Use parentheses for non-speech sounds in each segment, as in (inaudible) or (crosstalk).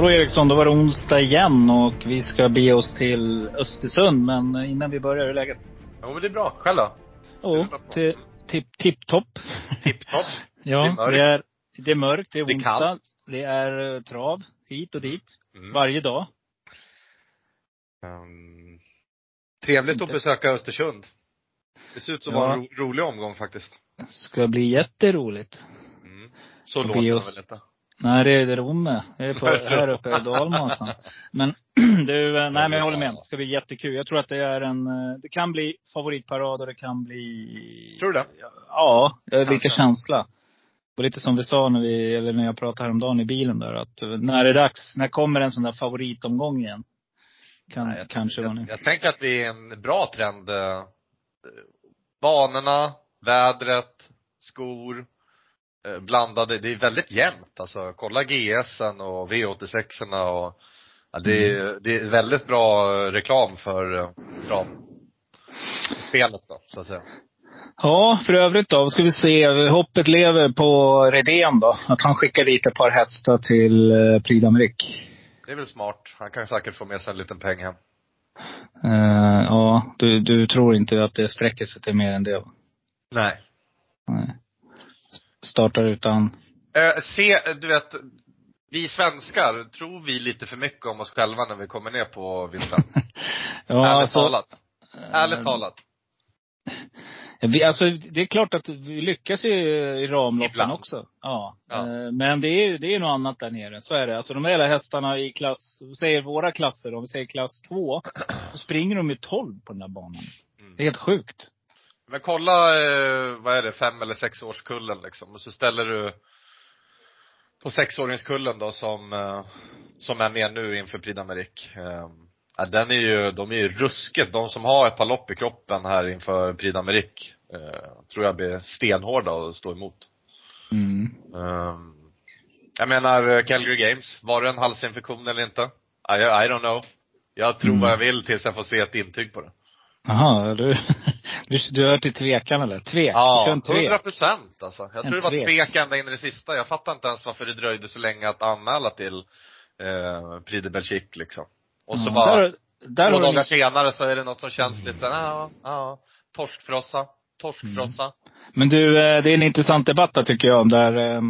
Då Eriksson, då var det onsdag igen och vi ska bege oss till Östersund. Men innan vi börjar, hur är läget? Jo men det är bra. Själv då? Jo, tipptopp. Tip, topp. Tipptopp? (laughs) ja, det är. Det är, det är mörkt, det är Det onsdag. kallt. Det är eh, trav, hit och dit. Mm. Varje dag. Ehm, trevligt att Inte. besöka Östersund. Det ser ut som att Ja. vara en ro, rolig omgång faktiskt. Ska bli jätteroligt. Mm. Så låter det väl inte? Nej, det är Romme. Det är på, (laughs) här uppe i Dalmasen. Men (clears throat) du, eh, nej men jag håller med. Det ska bli jättekul. Jag tror att det är en, eh, det kan bli favoritparad och det kan bli Tror du det? Ja, jag har lite känsla. Och lite som vi sa när vi, eller när jag pratade häromdagen i bilen där, att eh, när det är dags, när kommer en sån där favoritomgång igen? Kan, Nej, jag, kanske jag, nu. jag tänker att vi är en bra trend. Banorna, vädret, skor, blandade. Det är väldigt jämnt alltså. Kolla GSen och V86orna och ja, det, är, Mm. det är väldigt bra eh, reklam för eh, trav. Spelet då, så att säga. Ja, för övrigt då, ska vi se? Hoppet lever på Redén då. Att han skickar dit ett par hästar till eh, Prix d'Amérique. Det är väl smart. Han kan säkert få med sig en liten peng hem. Eh, ja, du, du tror inte att det sträcker sig till mer än det? va? Nej. Nej. Startar utan Eh, se, du vet, vi svenskar, tror vi lite för mycket om oss själva när vi kommer ner på vinden? (laughs) Ja, Ärligt alltså, talat. eh, Ärligt talat. Vi, alltså, det är klart att vi lyckas ju i ramloppen Ibland. också. Ja. Ja. Eh, Men det är, det är något annat där nere. Så är det. Alltså de här hela hästarna i klass, säger våra klasser, om vi säger klass två, så springer de ju 12 på den där banan. Mm. Det är helt sjukt. Men kolla, eh, vad är det, fem eller sexårskullen liksom. Och så ställer du på sexåringskullen då som, eh, som är med nu inför Prix d'Amérique. Eh, ja, den är ju, de är ju ruskigt, de som har ett par lopp i kroppen här inför Prix d'Amérique, eh, tror jag blir stenhårda att stå emot. Mm. Ehm, jag menar, Calgary Games, var det en halsinfektion eller inte? I, I don't know. Jag tror Mm. vad jag vill tills jag får se ett intyg på det. Jaha, du, (laughs) du, du hör till tvekan eller? Tvek? Ja, tvek? hundra procent alltså. Jag En tror det var tvek. tvek ända in i det sista. Jag fattar inte ens varför det dröjde så länge att anmäla till eh, Prix de Belgique liksom. Och så Ja, bara, där, där två dagar senare så är det något som känns lite, ja, ja, torskfrossa, torskfrossa. Mm. Men du, eh, det är en intressant debatt där tycker jag. Där eh,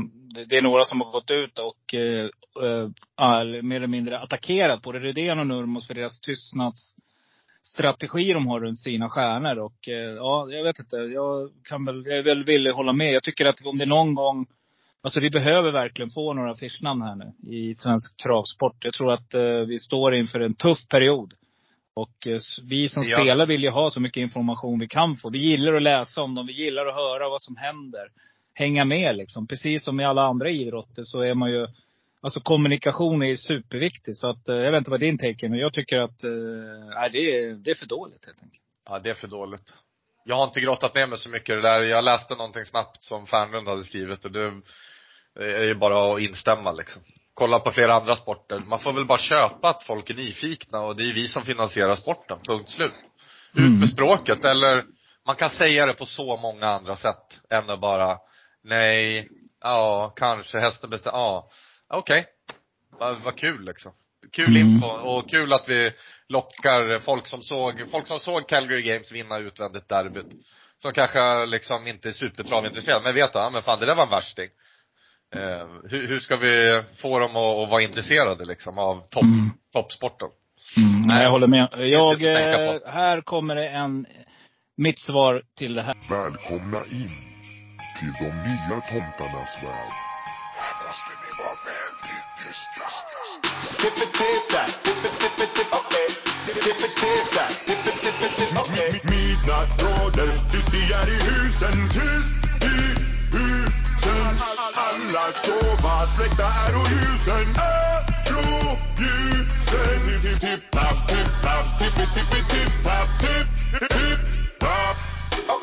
det- är några som har gått ut och eh, eh, mer eller mindre attackerat både Rydén och Nurmos för deras tystnadsstrategi de har runt sina stjärnor. Och eh, ja, jag vet inte. Jag kan väl, jag är väl villig hålla med. Jag tycker att om det någon gång Alltså vi behöver verkligen få några affischnamn här nu i svensk travsport. Jag tror att eh, vi står inför en tuff period. Och eh, vi som vi. spelar vill ju ha så mycket information vi kan få. Vi gillar att läsa om dem, vi gillar att höra vad som händer. Hänga med liksom. Precis som i alla andra idrotter så är man ju Alltså kommunikation är superviktigt. Så att, eh, jag vet inte vad din take är, men jag tycker att, eh, nej det är, det är för dåligt helt enkelt. Ja, det är för dåligt. Jag har inte grottat ner mig så mycket i det där. Jag läste någonting snabbt som Fernlund hade skrivit och det är ju bara att instämma liksom. Kolla på flera andra sporter. Man får väl bara köpa att folk är nyfikna och det är vi som finansierar sporten. Punkt slut. Ut Mm. med språket eller man kan säga det på så många andra sätt än att bara nej, ja, kanske hästen bestämmer, ja, okej. Vad vad kul liksom. Kul Mm. info och kul att vi lockar folk som såg, folk som såg Calgary Games vinna utvändigt derbyt. Som kanske liksom inte är supertravintresserade, men vet att, ja men fan det där var en värsting. Eh, hur, hur ska vi få dem att, att vara intresserade liksom av topp, Mm. toppsporten? Mm, nej, jag håller med. Jag, eh, här kommer det en, mitt svar till det här. Välkomna in till de nya tomtarnas värld. Midnatt råder, tyst i är i husen, tyst i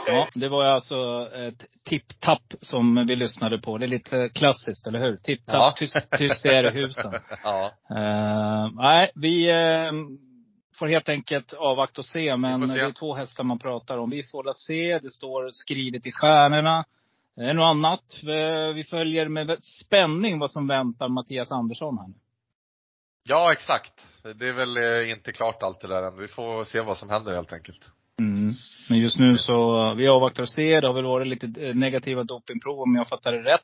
Ja, det var alltså ett tipp-tapp som vi lyssnade på. Det är lite klassiskt, eller hur? Tipp-tapp, Ja. tyst, tyst är det i husen. (laughs) Ja. Eh, nej, vi eh, får helt enkelt avvakta och se. Men se. det är två hästar man pratar om. Vi får la se. Det står skrivet i stjärnorna. Det är något annat. Vi, följer med spänning vad som väntar Mattias Andersson här. Ja, exakt. Det är väl eh, inte klart allt det där än. Vi får se vad som händer helt enkelt. Mm. Men just nu så, vi avvaktar och ser. Det har väl varit lite eh, negativa dopingprov om jag fattar det rätt.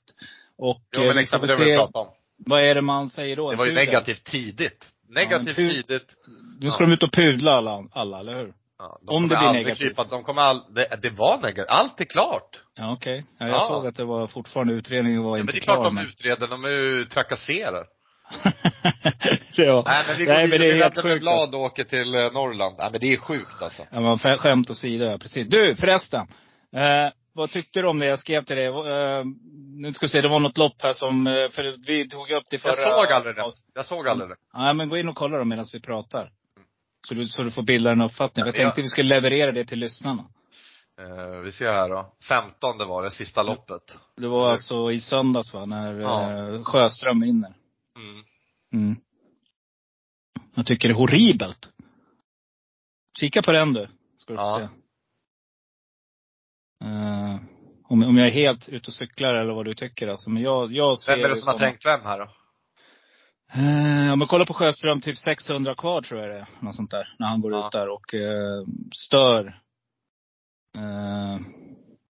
Och Jo, men eh, vi exakt, det vi se, pratat om. vad är det man säger då? Det var ju Pudel? negativt tidigt. Negativt Ja, men tidigt. Nu ska de ut och pudla alla, alla eller hur? Ja, Om det blir negativt. Krypa, de kommer all, det, det var negativt. Allt är klart. Ja okej. Ja, jag Ja. såg att det var fortfarande, utredningen var Ja, men inte det är klart klar. de utreder, de är ju trakasserar. (laughs) ja. Nej men vi går Nej, men vidare, det är helt sjukt. blad åker till eh, Norrland. Nej men det är sjukt alltså. Ja, men skä- skämt åsido, ja, precis. Du förresten. Eh, vad tyckte du om det jag skrev till dig? Eh, nu ska vi se, det var något lopp här som, eh, för vi tog upp det förra Jag såg aldrig det. Jag såg aldrig det. Ja, men gå in och kolla då medan vi pratar. Så du, så du får bilda en uppfattning. Jag Ja. tänkte vi skulle leverera det till lyssnarna. Eh, vi ser här då. 15 det var det, sista loppet. Det var alltså i söndags va, när Ja. Sjöström vinner. Mm. Mm. Jag tycker det är horribelt. Kika på den du, ska du få Ja. se. Eh, om, om jag är helt ute och cyklar eller vad du tycker alltså. Men jag, jag ser Vem är det som har trängt vem här då? Eh, om man kollar på Sjöström, typ 600 kvar tror jag det är. Något sånt där. När han går Ja. ut där och eh, stör eh,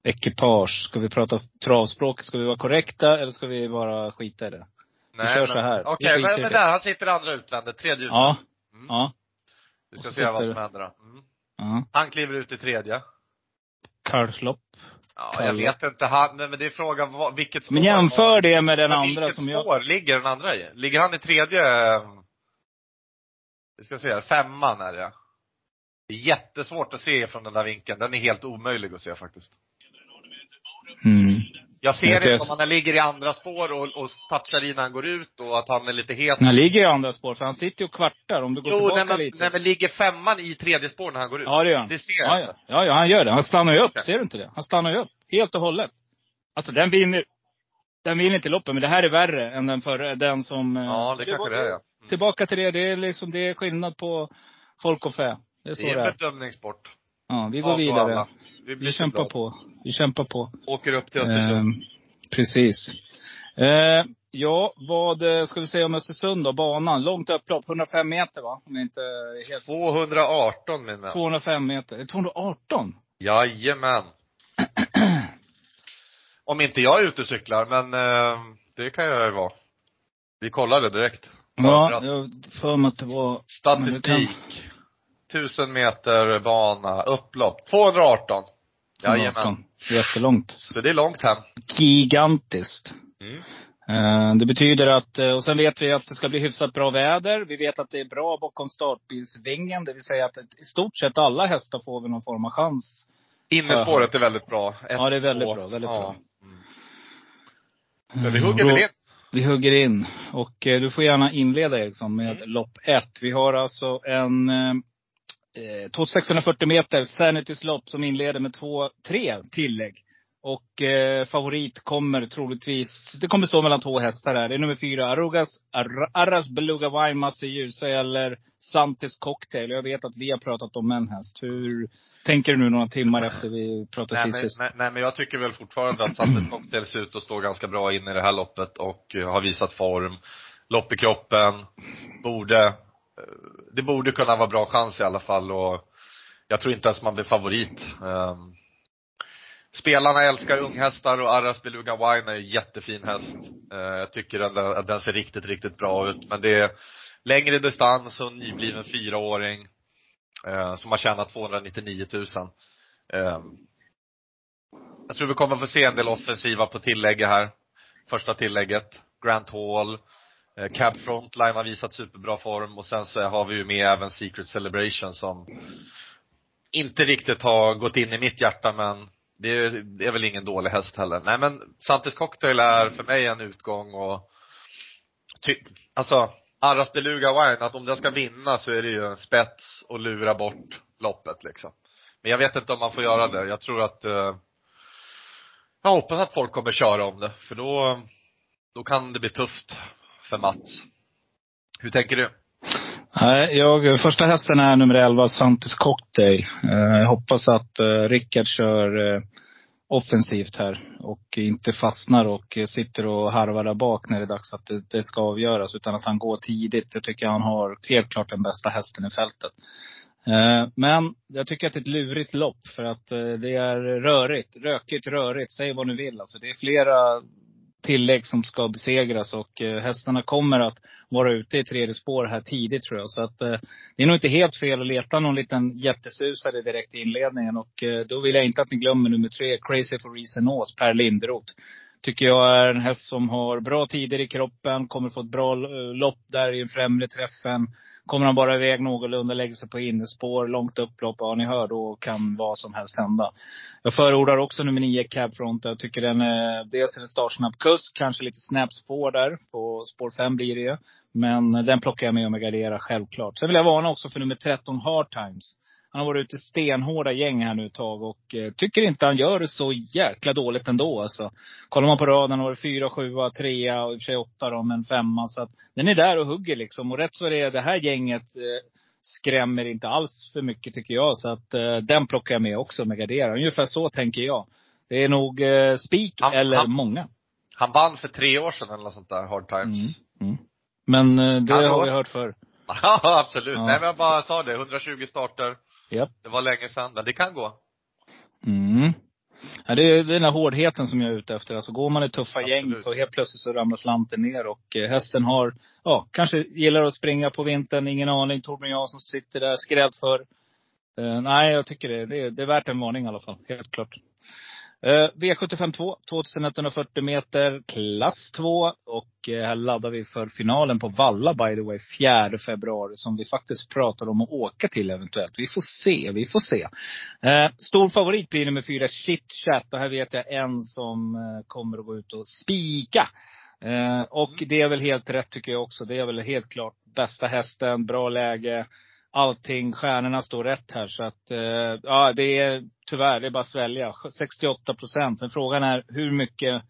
ekipage. Ska vi prata travspråk? Ska vi vara korrekta eller ska vi bara skita i det? Kör men- så här. Vi Okej, skiter men, där, han sitter andra utvändet, tredje utvändet. Ja. Mm. Ja. Vi ska se vad som händer då. Mm. ja. Han kliver ut i tredje. Kalvslopp. Ja, jag vet inte, han, nej, men det är frågan vilket spår Men jämför det med den andra vilket som jag... spår ligger den andra i? Ligger han i tredje? eh, Vi ska se här, femman är det. Det är jättesvårt att se från den där vinkeln. Den är helt omöjlig att se faktiskt. Mm. Jag ser Jag inte om han ligger i andra spår och, och touchar när han går ut och att han är lite het. Han ligger i andra spår, för han sitter ju och kvartar. Om du går Jo, tillbaka nej men, lite. nej men ligger femman i tredje spår när han går ut? Ja, det gör han. Det ser jag ja, inte. ja. ja, ja, han gör det. Han stannar ju upp. Okej. Ser du inte det? Han stannar ju upp. Helt och hållet. Alltså den vinner, den vinner inte loppet, men det här är värre än den förra, den som... eh, Ja, det kanske var- det är ja. Mm. Tillbaka till det, det är liksom, det är skillnad på folk och fä. Det är så Det är det en är. bedömningssport. Ja, vi går och vidare. Vi, Vi kämpar bra. på. Vi kämpar på. Åker upp till Östersund. Ehm, precis. Eh, ja, vad eh, ska vi säga om Östersund då? Banan, långt upplopp, 105 meter va? Om inte helt... 218 min vän. 205 meter. Eh, 218? Jajamän. (clears throat) Om inte jag är ute och cyklar, men eh, det kan jag ju vara. Vi kollade direkt. Ja, jag för mig att det var... Statistik. 1000 meter bana, upplopp. 218. Jajamän. 218. Jättelångt. Så det är långt hem. Gigantiskt. Mm. Eh, Det betyder att, eh, och sen vet vi att det ska bli hyfsat bra väder. Vi vet att det är bra bakom startbilsvingen. Det vill säga att i stort sett alla hästar får väl någon form av chans. Innespåret är väldigt bra. Ett, Ja, det är väldigt två. bra, väldigt ja. bra. Mm. Men vi hugger väl in. Vi hugger in. Och eh, du får gärna inleda Eriksson med Mm. lopp ett. Vi har alltså en eh, eh, 2640 meter Sanitys lopp som inleder med två, tre tillägg. Och eh, favorit kommer troligtvis, det kommer stå mellan två hästar här. Det är nummer fyra, Arrugas, Ar- Arras Beluga Wine, Masse Ljusa eller Santis Cocktail. Jag vet att vi har pratat om en häst. Hur tänker du nu några timmar efter vi pratade Nej men, sist? nej, nej men jag tycker väl fortfarande att Santes Cocktail ser ut att stå ganska bra in i det här loppet och eh, har visat form. Lopp i kroppen. Borde, det borde kunna vara bra chans i alla fall och jag tror inte ens man blir favorit. Ehm, spelarna älskar unghästar och Arras Beluga Wine är en jättefin häst. Ehm, jag tycker att den, att den ser riktigt, riktigt bra ut. Men det är längre distans och nybliven fyraåring. Eh, som har tjänat 299 000. Ehm, jag tror vi kommer få se en del offensiva på tillägget här. Första tillägget. Grant Hall. Eh, Cab Frontline har visat superbra form och sen så har vi ju med även Secret Celebration som inte riktigt har gått in i mitt hjärta men det är, det är väl ingen dålig häst heller. Nej men Santis Cocktail är för mig en utgång och ty, alltså Arras Beluga Wine, att om den ska vinna så är det ju en spets och lura bort loppet liksom. Men jag vet inte om man får göra det. Jag tror att eh, jag hoppas att folk kommer köra om det, för då, då kan det bli tufft för Mats. Hur tänker du? Nej, jag, första hästen är nummer 11, Santis Cocktail. Eh, jag hoppas att eh, Rickard kör eh, offensivt här. Och inte fastnar och sitter och harvar där bak när det är dags att det, det ska avgöras. Utan att han går tidigt. Jag tycker han har helt klart den bästa hästen i fältet. Men jag tycker att det är ett lurigt lopp för att det är rörigt. Rökigt, rörigt. Säg vad ni vill. Alltså det är flera tillägg som ska besegras och eh, hästarna kommer att vara ute i tredje spår här tidigt tror jag. Så att eh, det är nog inte helt fel att leta någon liten jättesusare direkt i inledningen. Och eh, då vill jag inte att ni glömmer nummer tre, Crazy for Reason Ås, Per Lindroth. Tycker jag är en häst som har bra tider i kroppen, kommer få ett bra eh, lopp där i främre träffen. Kommer han bara iväg någorlunda, lägger sig på innerspår, långt upplopp, ja ni hör, då kan vad som helst hända. Jag förordar också nummer nio, Cab Front. Jag tycker den är, dels är det startsnabb kusk, kanske lite snabbspår spår där. På spår fem blir det ju. Men eh, den plockar jag med om jag garderar, självklart. Sen vill jag varna också för nummer 13, Hard Times. Han har varit ute i stenhårda gäng här nu ett tag och eh, tycker inte han gör det så jäkla dåligt ändå alltså. Kollar man på raden har det fyra, sjua, trea och i och för sig åtta då, men femma. Så att den är där och hugger liksom. Och rätt så är det, det här gänget eh, skrämmer inte alls för mycket tycker jag. Så att eh, den plockar jag med också med gardera. Ungefär så tänker jag. Det är nog eh, spik Han- eller han- många. Han vann för tre år sedan eller något sånt där, Hard Times. Mm. Mm. Men eh, det Hallå? har vi hört förr. (laughs) Ja, absolut. Ja. Nej men jag bara sa det, 120 starter. Japp. Det var länge sedan, men det kan gå. Mm. Ja, det är den här hårdheten som jag är ute efter. Alltså går man i tuffa Absolut. gäng så helt plötsligt så ramlar slanten ner. Och eh, hästen har, ja, kanske gillar att springa på vintern. Ingen aning. Torbjörn Jansson sitter där skrävt för. Eh, nej, jag tycker det, det, det är värt en varning i alla fall. Helt klart. Eh, V75 2, 2140 meter, klass 2. Och eh, här laddar vi för finalen på Valla by the way, 4 februari. Som vi faktiskt pratar om att åka till eventuellt. Vi får se, vi får se. Eh, stor favorit blir nummer fyra, Chit Chat. Och här vet jag en som eh, kommer att gå ut och spika. Eh, och det är väl helt rätt tycker jag också. Det är väl helt klart bästa hästen, bra läge. Allting, stjärnorna står rätt här. Så att, eh, ja det är tyvärr, det är bara att svälja. 68 procent. Men frågan är hur mycket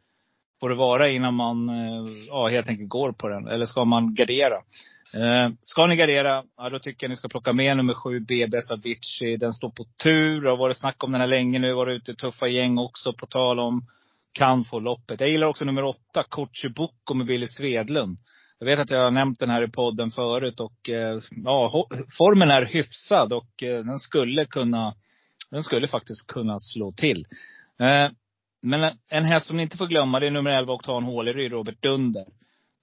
får det vara innan man eh, ja, helt enkelt går på den? Eller ska man gardera? Eh, ska ni gardera, ja, då tycker jag ni ska plocka med nummer sju, BBS Avicii. Den står på tur. Det har varit snack om den här länge nu. Varit ute i tuffa gäng också, på tal om kan få loppet. Jag gillar också nummer åtta, Kotcheboko med Billy Svedlund. Jag vet att jag har nämnt den här i podden förut och eh, ja, formen är hyfsad och eh, den skulle kunna, den skulle faktiskt kunna slå till. Eh, men en- häst som ni inte får glömma, det är nummer 11, Oktan Håleryd, Robert Dunder.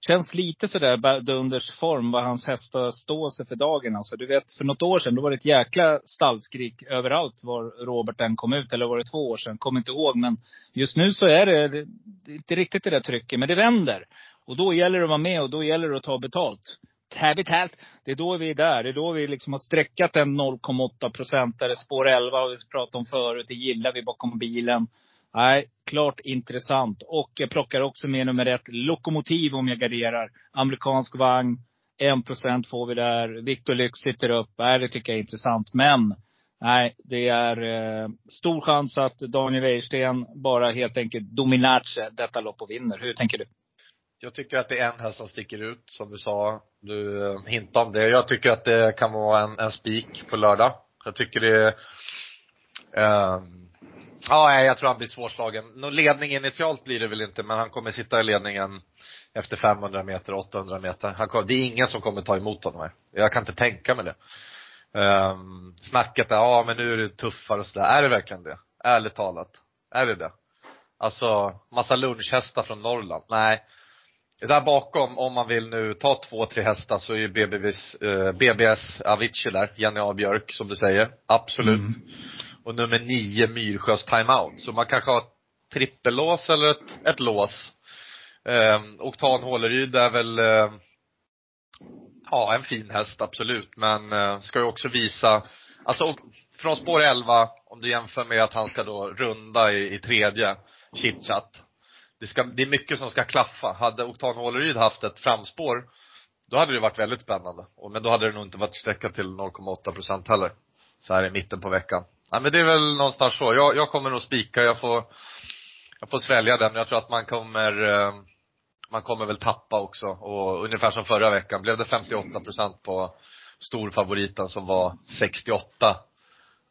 Känns lite sådär Dunders form, vad hans hästar står sig för dagen. Alltså, du vet, för något år sedan, då var det ett jäkla stallskrik överallt var Robert än kom ut. Eller var det två år sedan? Kommer inte ihåg. Men just nu så är det, det, det är inte riktigt det där trycket. Men det vänder. Och då gäller det att vara med och då gäller det att ta betalt. Ta. Det är då vi är där. Det är då vi liksom har sträckat en 0,8 procentare. Spår 11 har vi pratat om förut. Det gillar vi bakom bilen. Nej, klart intressant. Och jag plockar också med nummer ett, Lokomotiv om jag garderar. Amerikansk vagn. 1% får vi där. Victor Lyx sitter upp. Nej, det tycker jag är intressant. Men, nej, det är eh, stor chans att Daniel Wäjersten bara helt enkelt dominerar detta lopp och vinner. Hur tänker du? Jag tycker att det är en häst som sticker ut, som du sa. Du eh, hintade om det. Jag tycker att det kan vara en, en spik på lördag. Jag tycker det ehm, Ja, jag tror han blir svårslagen. Någon ledning initialt blir det väl inte, men han kommer sitta i ledningen efter 500 meter, 800 meter. Han kommer, det är ingen som kommer ta emot honom här. Jag kan inte tänka mig det. Um, snacket är, ja men nu är det tuffare och sådär. Är det verkligen det? Ärligt talat. Är det det? Alltså, massa lunchhästar från Norrland. Nej. Där bakom, om man vill nu ta två, tre hästar så är ju BBS, eh, BBS Avicii där, Jenny A. Björk som du säger. Absolut. Mm. Och nummer nio Myrsjös timeout. Så man kanske har trippellås eller ett, ett lås. Eh, Oktan Håleryd är väl eh, Ja, en fin häst absolut, men eh, ska ju också visa, alltså från spår 11, om du jämför med att han ska då runda i, i tredje, chitchat. Det, ska, det är mycket som ska klaffa. Hade Oktan Åleryd haft ett framspår, då hade det varit väldigt spännande. Men då hade det nog inte varit sträckat till 0,8 procent heller. Så här i mitten på veckan. Ja, men det är väl någonstans så. Jag, jag kommer nog spika, jag får, jag får svälja den. Jag tror att man kommer, eh, man kommer väl tappa också. Och ungefär som förra veckan blev det 58 procent på storfavoriten som var 68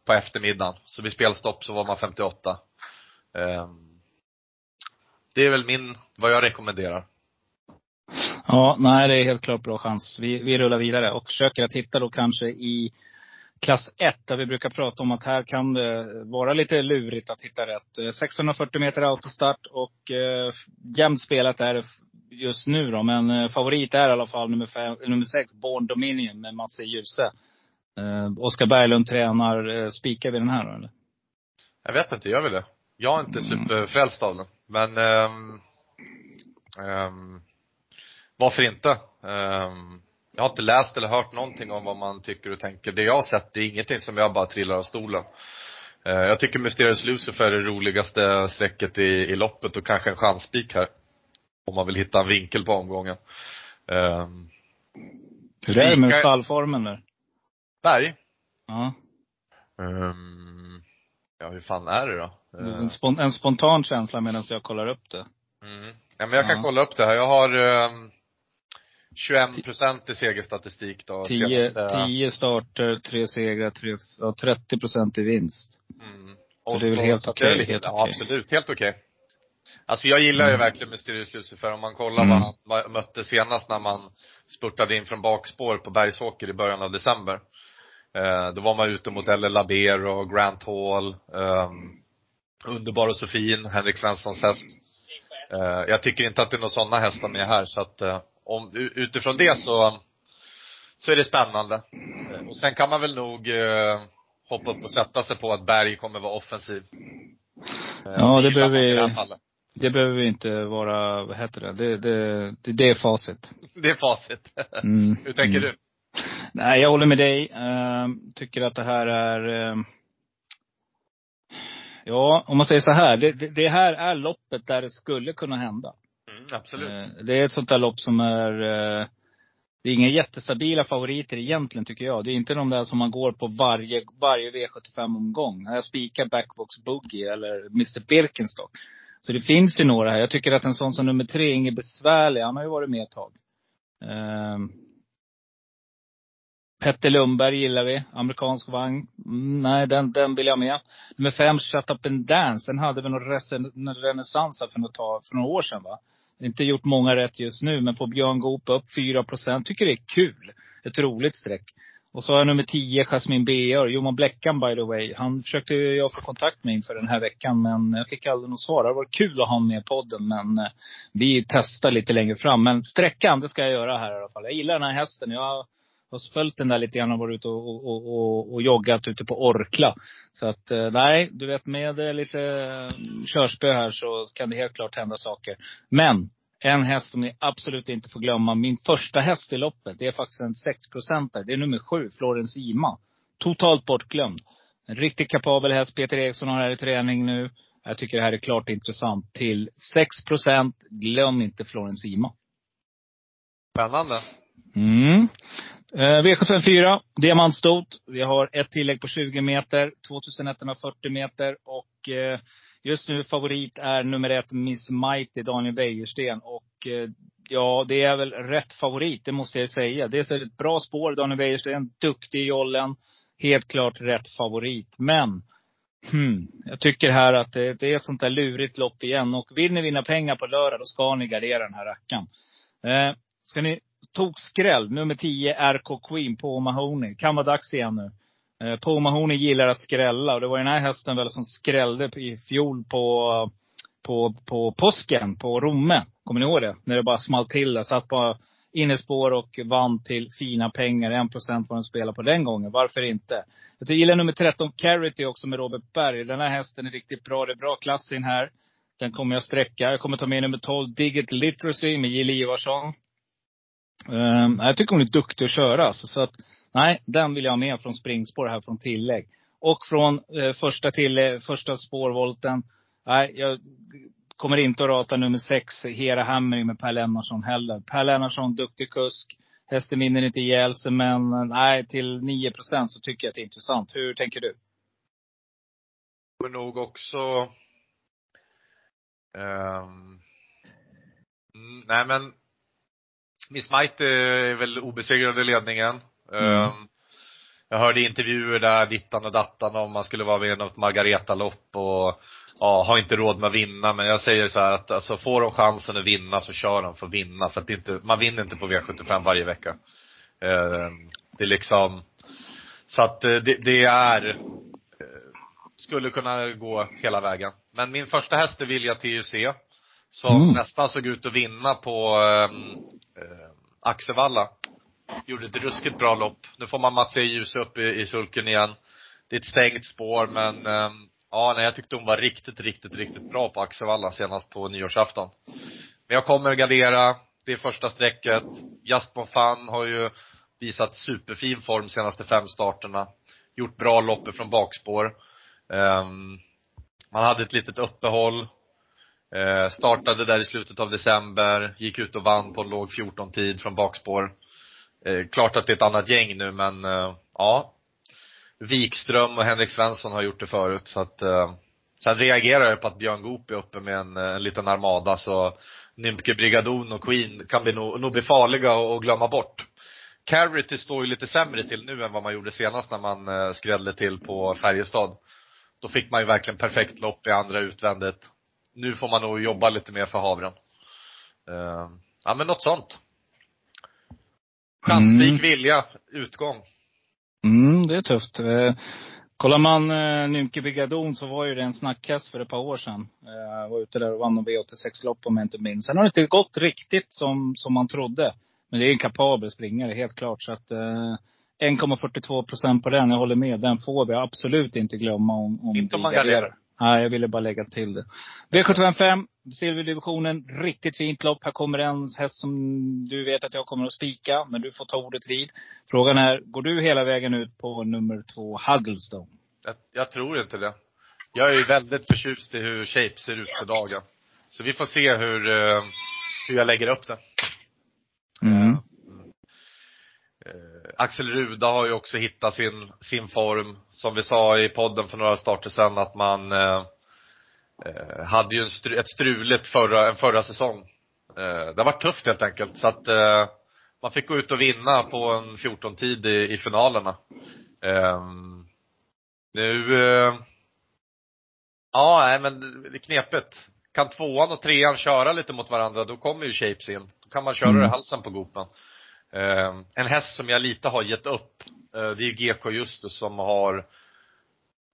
på eftermiddagen. Så vid spelstopp så var man 58 det är väl min, vad jag rekommenderar. Ja, nej det är helt klart bra chans. Vi, vi rullar vidare och försöker att hitta då kanske i klass 1, där vi brukar prata om att här kan det vara lite lurigt att hitta rätt. Eh, 640 meter autostart och eh, jämnt spelat är det just nu då. Men eh, favorit är i alla fall nummer, fem, nummer sex, Born Dominion med Mats E. Djuse. Eh, Oskar Berglund tränar. Eh, spikar vi den här då eller? Jag vet inte, gör vi det? Jag är inte Mm. superfrälst av den. Men ehm, ehm, varför inte? Ehm, jag har inte läst eller hört någonting om vad man tycker och tänker. Det jag har sett, det är ingenting som jag bara trillar av stolen. Eh, jag tycker Mysterious Lucifer är det roligaste strecket i, i loppet och kanske en chanspik här. Om man vill hitta en vinkel på omgången. Ehm, Hur är det med stallformen där? Berg. Ja. Ehm, ja, hur fan är det då? Eh, En, spon, en spontan känsla medan jag kollar upp det. Mm. Ja, men jag kan Ja. kolla upp det här. Jag har um, 21 procent i segerstatistik då. 10, senaste- 10 starter, 3 segrar, 3, ja, 30 procent i vinst. Mm. Så Och det är väl helt okej, lite- helt ja, absolut. Helt okej. Alltså jag gillar ju Mm. verkligen Mysterious Lucifer. Om man kollar Mm. vad han mötte senast när man spurtade in från bakspår på Bergsåker i början av december. Eh, då var man ute mot Elle Laber och Grant Hall. ehm, Underbar och så fin, Henrik Svenssons häst. Eh, jag tycker inte att det är några sådana hästar med här så att eh, om, utifrån det så, så är det spännande. Eh, och sen kan man väl nog eh, hoppa upp och sätta sig på att Berg kommer vara offensiv. Eh, Ja, det behöver vi- det behöver vi inte vara, vad heter det? Det, det, det, det är facit. Det är facit. Mm. Hur tänker mm. du? Nej, jag håller med dig. Ehm, tycker att det här är ehm, Ja, om man säger så här. Det, det, här är loppet där det skulle kunna hända. Mm, absolut. Eh, Det är ett sånt där lopp som är eh, Det är inga jättestabila favoriter egentligen tycker jag. Det är inte de där som man går på varje, varje V75-omgång. Jag spikar Backbox Boogie eller Mr Birkenstock. Så det finns ju några här. Jag tycker att en sån som nummer tre, Inge Besvärlig, han har ju varit med ett tag. Petter Lundberg gillar vi. Amerikansk vagn. Mm, nej, den, den vill jag med. Nummer fem, Shut Up and Dance. Den hade väl någon resen- renässans här för, något tag, för några år sedan va? Inte gjort många rätt just nu, men får Björn Goop upp 4 procent. Tycker det är kul. Ett roligt streck. Och så har jag nummer 10, Jasmin BR. Johan Bläckan by the way. Han försökte jag få kontakt med inför den här veckan, men jag fick aldrig något svar. Det var kul att ha honom med i podden, men eh, vi testar lite längre fram. Men sträckan, det ska jag göra här i alla fall. Jag gillar den här hästen. Jag har följt den där lite grann och varit ute och, och, och, och, joggat ute på Orkla. Så att eh, nej, du vet med eh, lite eh, körspö här så kan det helt klart hända saker. Men en häst som ni absolut inte får glömma. Min första häst i loppet, det är faktiskt en 6 procentare. Det är nummer sju, Florens Ima. Totalt bortglömd. En riktigt kapabel häst. Peter Eriksson har här i träning nu. Jag tycker det här är klart intressant. Till 6 procent, glöm inte Florens Ima. Spännande. Mm. Eh, V754, diamantstot. Vi har ett tillägg på 20 meter, 2140 meter och eh, just nu favorit är nummer ett Miss Mighty, Daniel Wäjersten. Och eh, ja, det är väl rätt favorit, det måste jag säga. Det är ett bra spår, Daniel Wäjersten, duktig i jollen. Helt klart rätt favorit. Men Hmm. Jag tycker här att det, det är ett sånt där lurigt lopp igen. Och vill ni vinna pengar på lördag, då ska ni gardera den här rackaren. Eh, ska ni Tokskräll, nummer 10, RK Queen på Mahoney. Kan vara dags igen nu. Eh, på Mahoney gillar att skrälla. Och det var den här hästen väl som skrällde i fjol på, på, på påsken på Romme. Kommer ni ihåg det? När det bara small till där. Satt på innespår och vann till fina pengar. 1% vad den spelade på den gången. Varför inte? Jag gillar nummer 13, Carity också med Robert Berg. Den här hästen är riktigt bra. Det är bra klass in här. Den kommer jag sträcka. Jag kommer ta med nummer 12, Digit Literacy med Jill Ivarsson. Um, jag tycker hon är duktig att köra. Så, så att, nej, den vill jag ha med från springspår här från tillägg. Och från eh, första, till, eh, första spårvolten. Nej, jag kommer inte att rata nummer sex, Hera Hammering med Per Lennartsson heller. Per Lennartsson, duktig kusk. Hästen vinner inte ihjäl sig, men nej, till 9 procent så tycker jag att det är intressant. Hur tänker du? tror nog också um, Nej men Miss Mighty är väl obesegrad i ledningen. Mm. Ehm, jag hörde intervjuer där, dittan och dattan om man skulle vara med i något Margareta-lopp och ja, har inte råd med att vinna. Men jag säger så här att alltså, får de chansen att vinna så kör de för att vinna. För att det inte, man vinner inte på V75 varje vecka. Eh, det är liksom, så att eh, det, det är, eh, skulle kunna gå hela vägen. Men min första häst är Vilja TUC. Som Mm. nästan såg ut att vinna på eh, eh, Axevalla. Gjorde ett ruskigt bra lopp. Nu får man Mats E. Djuse upp i, i sulken igen. Det är ett stängt spår men eh, ja, nej, jag tyckte hon var riktigt, riktigt, riktigt bra på Axevalla senast på nyårsafton. Men jag kommer att gardera. Det är första strecket. Just Fun har ju visat superfin form senaste fem starterna. Gjort bra lopp från bakspår. Ehm, man hade ett litet uppehåll. Eh, startade där i slutet av december, gick ut och vann på en låg 14-tid från bakspår. Eh, klart att det är ett annat gäng nu men, eh, ja. Wikström och Henrik Svensson har gjort det förut så att, eh, Sen reagerar jag på att Björn Goop är uppe med en, en liten armada så Nymke Brigadon och Queen kan bli nog, nog bli farliga att glömma bort. Carity står ju lite sämre till nu än vad man gjorde senast när man eh, skrällde till på Färjestad. Då fick man ju verkligen perfekt lopp i andra utvändigt. Nu får man nog jobba lite mer för havren. Eh, ja men något sånt. Chansvik, Mm. vilja, utgång. Mm, det är tufft. Eh, kollar man eh, Nymke Brigadon så var ju det en snackhäst för ett par år sedan. Eh, var ute där och vann en V86-lopp om jag inte minns. Sen har det inte gått riktigt som, som man trodde. Men det är en kapabel springare, helt klart. Så att eh, 1,42 procent på den, jag håller med. Den får vi absolut inte glömma om, om Inte vi man garderar. Nej, jag ville bara lägga till det. V755, silverdivisionen, riktigt fint lopp. Här kommer en häst som du vet att jag kommer att spika, men du får ta ordet vid. Frågan är, går du hela vägen ut på nummer två, Hugglestone? Jag, jag tror inte det. Jag är ju väldigt förtjust i hur Shape ser ut för dagen. Så vi får se hur, eh, hur jag lägger upp det. Mm. Eh, Axel Ruda har ju också hittat sin, sin form. Som vi sa i podden för några starter sedan att man eh, eh, hade ju en stru, ett struligt förra, en förra säsong. Eh, det varit tufft helt enkelt. Så att eh, man fick gå ut och vinna på en 14-tid i, i finalerna. Ehm, nu, eh, ja nej men det är knepigt. Kan tvåan och trean köra lite mot varandra, då kommer ju Shapes in. Då kan man köra Mm. i halsen på Gopen. Eh, en häst som jag lite har gett upp, eh, det är GK Justus som har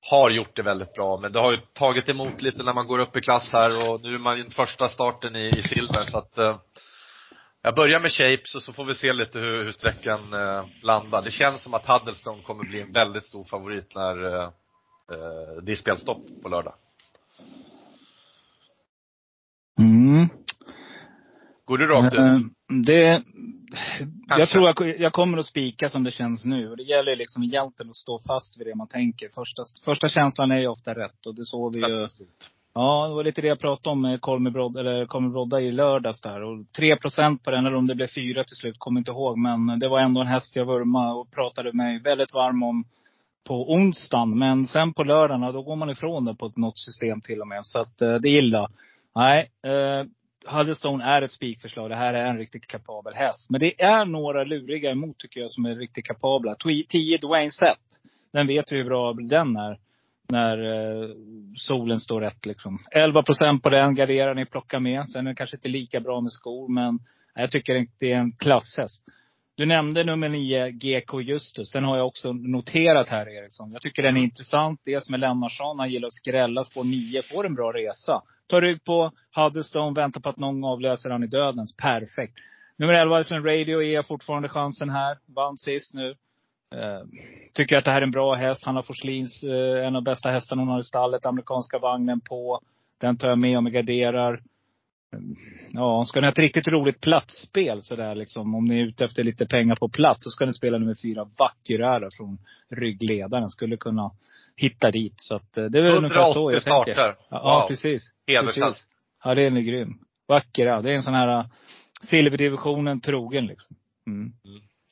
har gjort det väldigt bra, men det har ju tagit emot lite när man går upp i klass här och nu är man första starten i, i silver så att eh, jag börjar med Shapes och så får vi se lite hur, hur sträckan eh, landar. Det känns som att Huddlestone kommer bli en väldigt stor favorit när eh, eh, det är spelstopp på lördag. Mm. Går du rakt ut? Eh, Det, Kanske. jag tror jag, jag kommer att spika som det känns nu. Och det gäller liksom egentligen att stå fast vid det man tänker. Första, första känslan är ju ofta rätt. Och det såg vi ju. Ja, det var lite det jag pratade om med Kolmi Brodda, i lördags där. Och 3 procent på den, eller om det blev 4 till slut, kommer inte ihåg. Men det var ändå en häst jag vurmade och pratade mig väldigt varm om på onsdagen. Men sen på lördagen, då går man ifrån det på något system till och med. Så att eh, det illa. Nej, eh, Huddlestone är ett spikförslag. Det här är en riktigt kapabel häst. Men det är några luriga emot tycker jag som är riktigt kapabla. 10 Dwayne Sett. Den vet vi hur bra den är. När eh, solen står rätt liksom. 11 procent på den garderar ni plockar med. Sen är den kanske inte lika bra med skor. Men jag tycker det är en klasshäst. Du nämnde nummer 9, GK Justus. Den har jag också noterat här Eriksson. Jag tycker den är intressant. Dels med Lennartsson. Han gillar att skrälla. Spår 9 får en bra resa. Tar rygg på Huddestone, Väntar på att någon avlöser han i dödens. Perfekt. Nummer 11, Iceland Radio, är fortfarande chansen här. Vann sist nu. Uh, tycker att det här är en bra häst. Hanna Forslins, uh, en av de bästa hästarna hon har i stallet. Amerikanska vagnen på. Den tar jag med om jag garderar. Eh, ja, ska ni ha ett riktigt roligt platsspel sådär liksom. Om ni är ute efter lite pengar på plats så ska ni spela nummer fyra, Vackyrära från ryggledaren. Skulle kunna hitta dit. Så att eh, det är väl ungefär så 180 jag tänker. starter. Ja, ja Wow. precis. Hedershäst. Precis. Ja, den är grym. Vacker, Det är en sån här uh, silverdivisionen trogen liksom. Mm.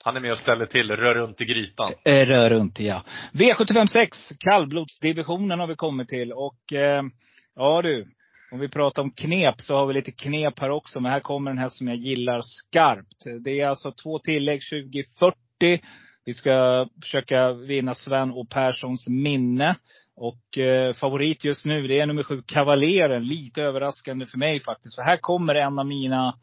Han är med och ställer till, rör runt i grytan. Eh, Rör runt, ja. V75 6, kallblodsdivisionen har vi kommit till. Och eh, ja du, om vi pratar om knep så har vi lite knep här också. Men här kommer den här som jag gillar skarpt. Det är alltså två tillägg 2040. Vi ska försöka vinna Sven och Perssons minne. Och eh, favorit just nu, det är nummer sju, Kavaleren. Lite överraskande för mig faktiskt. För här kommer en av mina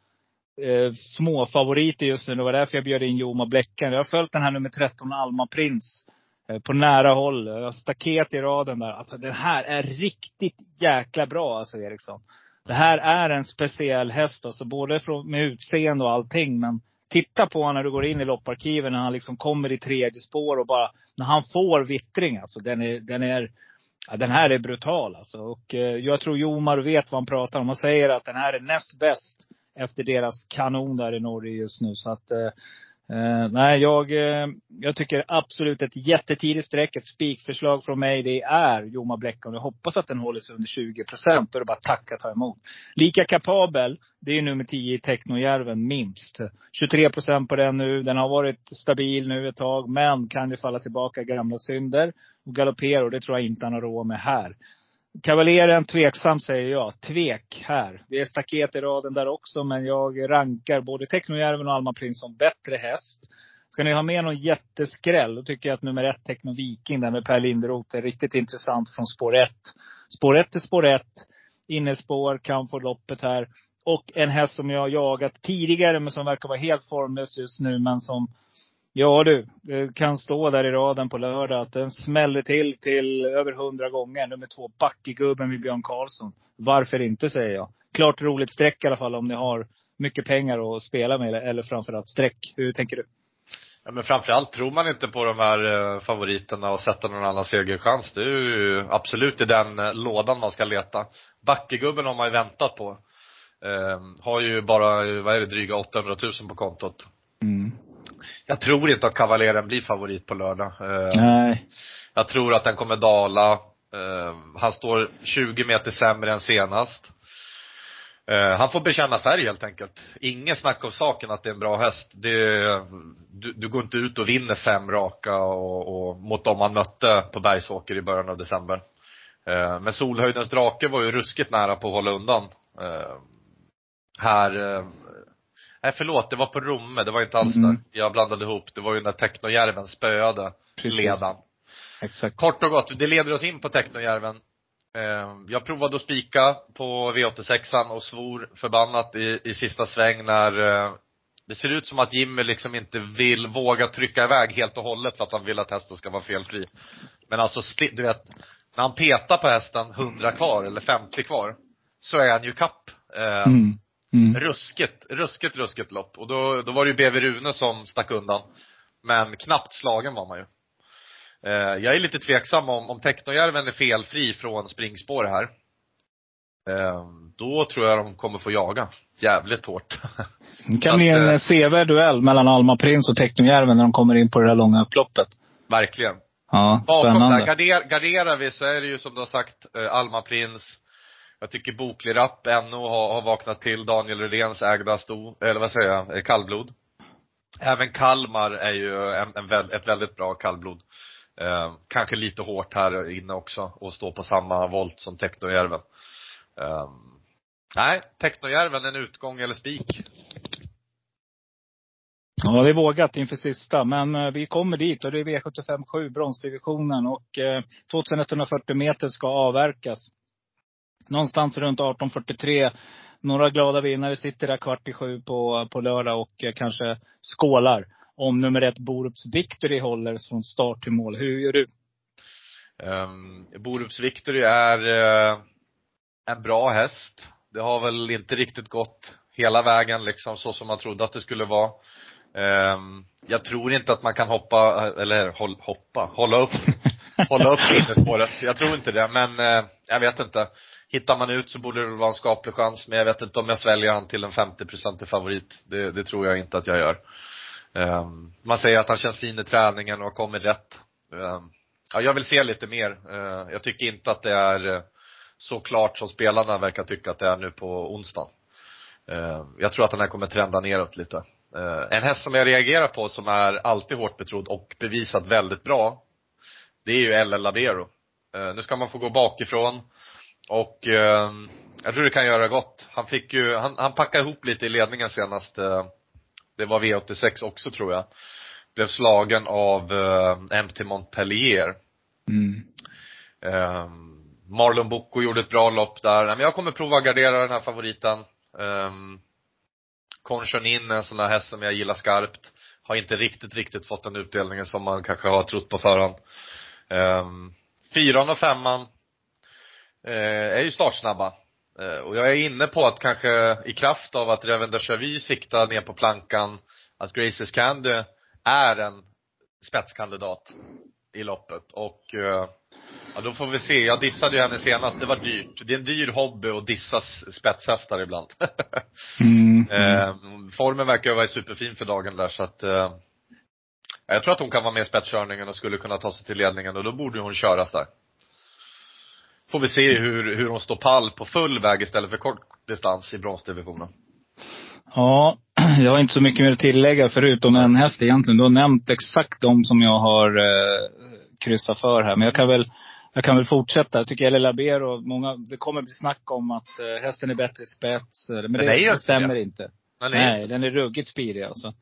eh, små favoriter just nu. Det var därför jag bjöd in Joma Bläckan. Jag har följt den här nummer 13, Alma Prins. Eh, på nära håll. Jag har staket i raden där. Alltså den här är riktigt jäkla bra alltså Eriksson. Det här är en speciell häst alltså. Både från, med utseende och allting. Men titta på honom när du går in i lopparkiven. När han liksom kommer i tredje spår och bara, när han får vittring alltså. Den är, den är, ja, den här är brutal alltså. Och eh, jag tror Jomar vet vad han pratar om. Han säger att den här är näst bäst efter deras kanon där i Norge just nu. Så att eh, Uh, nej, jag, uh, jag tycker absolut ett jättetidigt streck, ett spikförslag från mig, det är Joma Bläckholm. Jag hoppas att den håller sig under 20 procent. Då är det bara att tacka ta emot. Lika kapabel, det är nummer 10 i Technojärven, minst. 23 procent på den nu. Den har varit stabil nu ett tag, men kan ju falla tillbaka i gamla synder. Och galoppera, och det tror jag inte han har råd med här. Kavaleren tveksam säger jag. Tvek här. Det är staket i raden där också, men jag rankar både Technojärven och Alma Prins som bättre häst. Ska ni ha med någon jätteskräll, då tycker jag att nummer ett, Techno Viking, där med Per Linderoth, är riktigt intressant från spår ett. Spår ett är spår ett. Innespår, kan få loppet här. Och en häst som jag har jagat tidigare, men som verkar vara helt formlös just nu, men som Ja du, det kan stå där i raden på lördag att den smäller till till över hundra gånger. Nummer två, Backegubben vid Björn Karlsson. Varför inte, säger jag. Klart roligt streck i alla fall om ni har mycket pengar att spela med. Eller framförallt streck. Hur tänker du? Ja, men framförallt tror man inte på de här eh, favoriterna och sätta någon annan segerchans. Det är ju absolut i den eh, lådan man ska leta. Backegubben har man ju väntat på. Eh, har ju bara, vad är det, dryga 800 000 på kontot. Mm. Jag tror inte att Kavaleren blir favorit på lördag. Eh, Nej. Jag tror att den kommer dala. Eh, han står 20 meter sämre än senast. Eh, han får bekänna färg helt enkelt. Inget snack om saken att det är en bra häst. Det, du, du går inte ut och vinner fem raka och, och mot dem man mötte på Bergsåker i början av december. Men Solhöjdens drake var ju ruskigt nära på att hålla undan. Här Nej förlåt, det var på Romme, det var inte alls mm. där. Jag blandade ihop. Det var ju när Technojärven spöade Precis. ledan. Exakt. Kort och gott, det leder oss in på Technojärven. Eh, jag provade att spika på V86an och svor förbannat i, i sista sväng när eh, det ser ut som att Jimmy liksom inte vill våga trycka iväg helt och hållet för att han vill att hästen ska vara felfri. Men alltså, du vet, när han petar på hästen 100 kvar eller 50 kvar, så är han ju kapp. Eh, mm. Mm. Ruskigt, ruskigt, ruskigt lopp. Och då, då var det ju BV Rune som stack undan. Men knappt slagen var man ju. Eh, jag är lite tveksam om, om Technojärven är felfri från springspår här. Eh, då tror jag de kommer få jaga jävligt hårt. Det kan bli en eh, sevärd duell mellan Alma Prins och Technojärven när de kommer in på det där långa upploppet. Verkligen. Ja, spännande. Bakom där, garder, garderar vi så är det ju som du har sagt, eh, Alma Prins, jag tycker Boklig Rapp ännu har, har vaknat till Daniel Redéns ägda sto, eller vad säger jag, eh, kallblod. Även Kalmar är ju en, en, ett väldigt bra kallblod. Eh, kanske lite hårt här inne också och stå på samma volt som Technojärven. Eh, nej, Technojärven en utgång eller spik. Ja, det är vågat inför sista. Men eh, vi kommer dit och det är V75 7, bronsdivisionen. Och eh, 2140 meter ska avverkas någonstans runt 18.43. Några glada vinnare sitter där kvart i sju på, på lördag och eh, kanske skålar. Om nummer ett Borups Victory håller från start till mål. Hur gör du? Um, Borups Victory är uh, en bra häst. Det har väl inte riktigt gått hela vägen liksom så som man trodde att det skulle vara. Um, jag tror inte att man kan hoppa, eller hoppa, hålla upp, hålla upp innerspåret. Jag tror inte det, men eh, jag vet inte hittar man ut så borde det vara en skaplig chans, men jag vet inte om jag sväljer han till en 50% favorit. Det, det, tror jag inte att jag gör. Eh, man säger att han känns fin i träningen och har kommit rätt. Eh, ja, jag vill se lite mer. Eh, jag tycker inte att det är eh, så klart som spelarna verkar tycka att det är nu på onsdag. Ehm, jag tror att den här kommer trenda neråt lite. Ehm, en häst som jag reagerar på som är alltid hårt betrodd och bevisat väldigt bra, det är ju LL Labero. nu ska man få gå bakifrån. Och eh, jag tror det kan göra gott. Han fick ju, han, han packade ihop lite i ledningen senast. Eh, det var V86 också tror jag. Blev slagen av eh, MT Montpellier. Mm. Marlon Bocco gjorde ett bra lopp där. Men jag kommer prova att gardera den här favoriten. Um, Conchonin är en sån där häst som jag gillar skarpt. Har inte riktigt, riktigt fått den utdelningen som man kanske har trott på förhand. Um, fyran och femman uh, är ju startsnabba. Uh, och jag är inne på att kanske i kraft av att Reven de Chavy siktar ner på plankan, att Graces Candy är en spetskandidat i loppet och uh, Ja, då får vi se. Jag dissade ju henne senast. Det var dyrt. Det är en dyr hobby att dissa spetshästar ibland. (laughs) mm, eh, formen verkar ju vara superfin för dagen där så att eh, jag tror att hon kan vara med i spetskörningen och skulle kunna ta sig till ledningen och då borde hon köras där. Får vi se hur, hur hon står pall på full väg istället för kort distans i bronsdivisionen. Ja, (clears throat) jag har inte så mycket mer att tillägga förutom en häst egentligen. Du har nämnt exakt de som jag har eh, kryssat för här. Men jag kan väl jag kan väl fortsätta. Jag tycker Eller Labero, många, det kommer bli snack om att uh, hästen är bättre i spets. Men, men det, det stämmer det. inte. Nej, nej, den är ruggigt speedig alltså.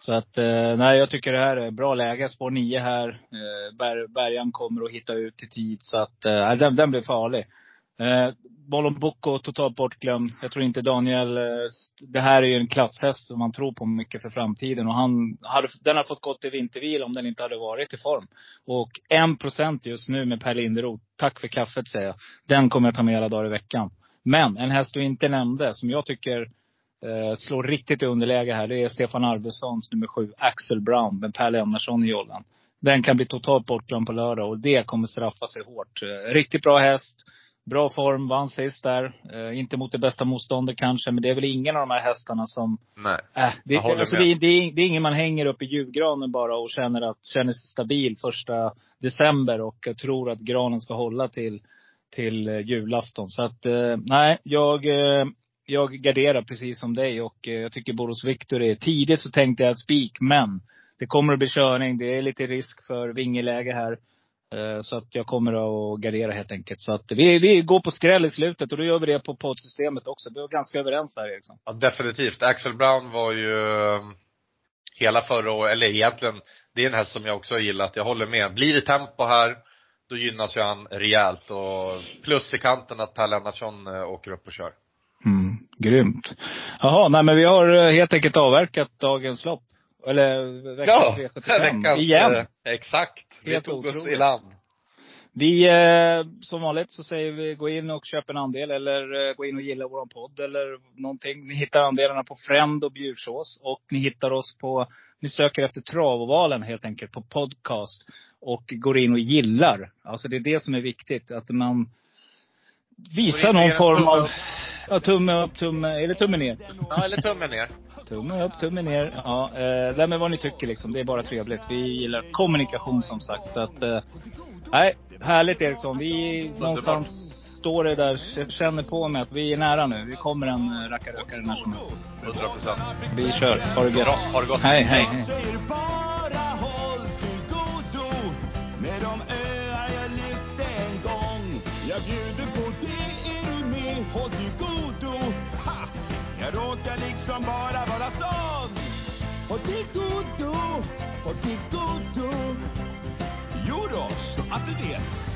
Så att, eh, nej jag tycker det här är bra läge. Spår 9 här. Eh, Bergan kommer att hitta ut i tid. Så att, eh, nej den, den blir farlig. Eh, Bollon Bocco totalt bortglömd. Jag tror inte Daniel, det här är ju en klasshäst som man tror på mycket för framtiden. Och han hade, den har fått gått i vintervila om den inte hade varit i form. Och en procent just nu med Per Linderoth. Tack för kaffet säger jag. Den kommer jag ta med alla dagar i veckan. Men en häst du inte nämnde, som jag tycker eh, slår riktigt i underläge här. Det är Stefan Arvidssons nummer sju, Axel Brown, med Per Lennartsson i jollen. Den kan bli totalt bortglömd på lördag och det kommer straffa sig hårt. Eh, riktigt bra häst. Bra form, vann sist där. Eh, inte mot det bästa motståndet kanske, men det är väl ingen av de här hästarna som... Nej. Äh, det, alltså det, det, är, det är ingen man hänger upp i julgranen bara och känner att, känner sig stabil första december och tror att granen ska hålla till, till eh, julafton. Så att, eh, nej, jag, eh, jag garderar precis som dig och eh, jag tycker Boros Victor är, tidigt så tänkte jag spik, men det kommer att bli körning. Det är lite risk för vingeläge här. Eh, så att jag kommer att gardera helt enkelt. Så att vi, vi går på skräll i slutet och då gör vi det på poddsystemet också. Vi var ganska överens här Eriksson. Ja, definitivt. Axel Brown var ju eh, hela förra året, eller egentligen, det är en häst som jag också har gillat. Jag håller med. Blir det tempo här, då gynnas ju han rejält. Och plus i kanten att Per Lennartsson åker upp och kör. Grymt. Jaha, nej men vi har helt enkelt avverkat dagens lopp. Eller veckans ja, V75. Veckans, Igen. Eh, exakt. Helt vi tog otroligt. oss i land. Vi, eh, som vanligt så säger vi gå in och köp en andel eller eh, gå in och gilla våran podd eller någonting. Ni hittar andelarna på Fränd och Bjursås. Och ni hittar oss på, ni söker efter Travovalen helt enkelt på podcast. Och går in och gillar. Alltså det är det som är viktigt. Att man visar någon form av, ja tumme upp, tumme, eller tumme ner. Ja, eller tumme ner. Tumme upp, tumme ner. Ja, eh, det med vad ni tycker liksom. Det är bara trevligt. Vi gillar kommunikation som sagt. Så att, eh, nej, härligt Eriksson. Vi Underbar. någonstans står det där, känner på mig att vi är nära nu. Vi kommer en eh, rackarrökare när som helst. 100 procent. Vi kör. Ha det gött. Bra, ha det gott. Hej, hej, hej. som bara vara sån. Och det godo, och det godo. Jo då, så att du vet.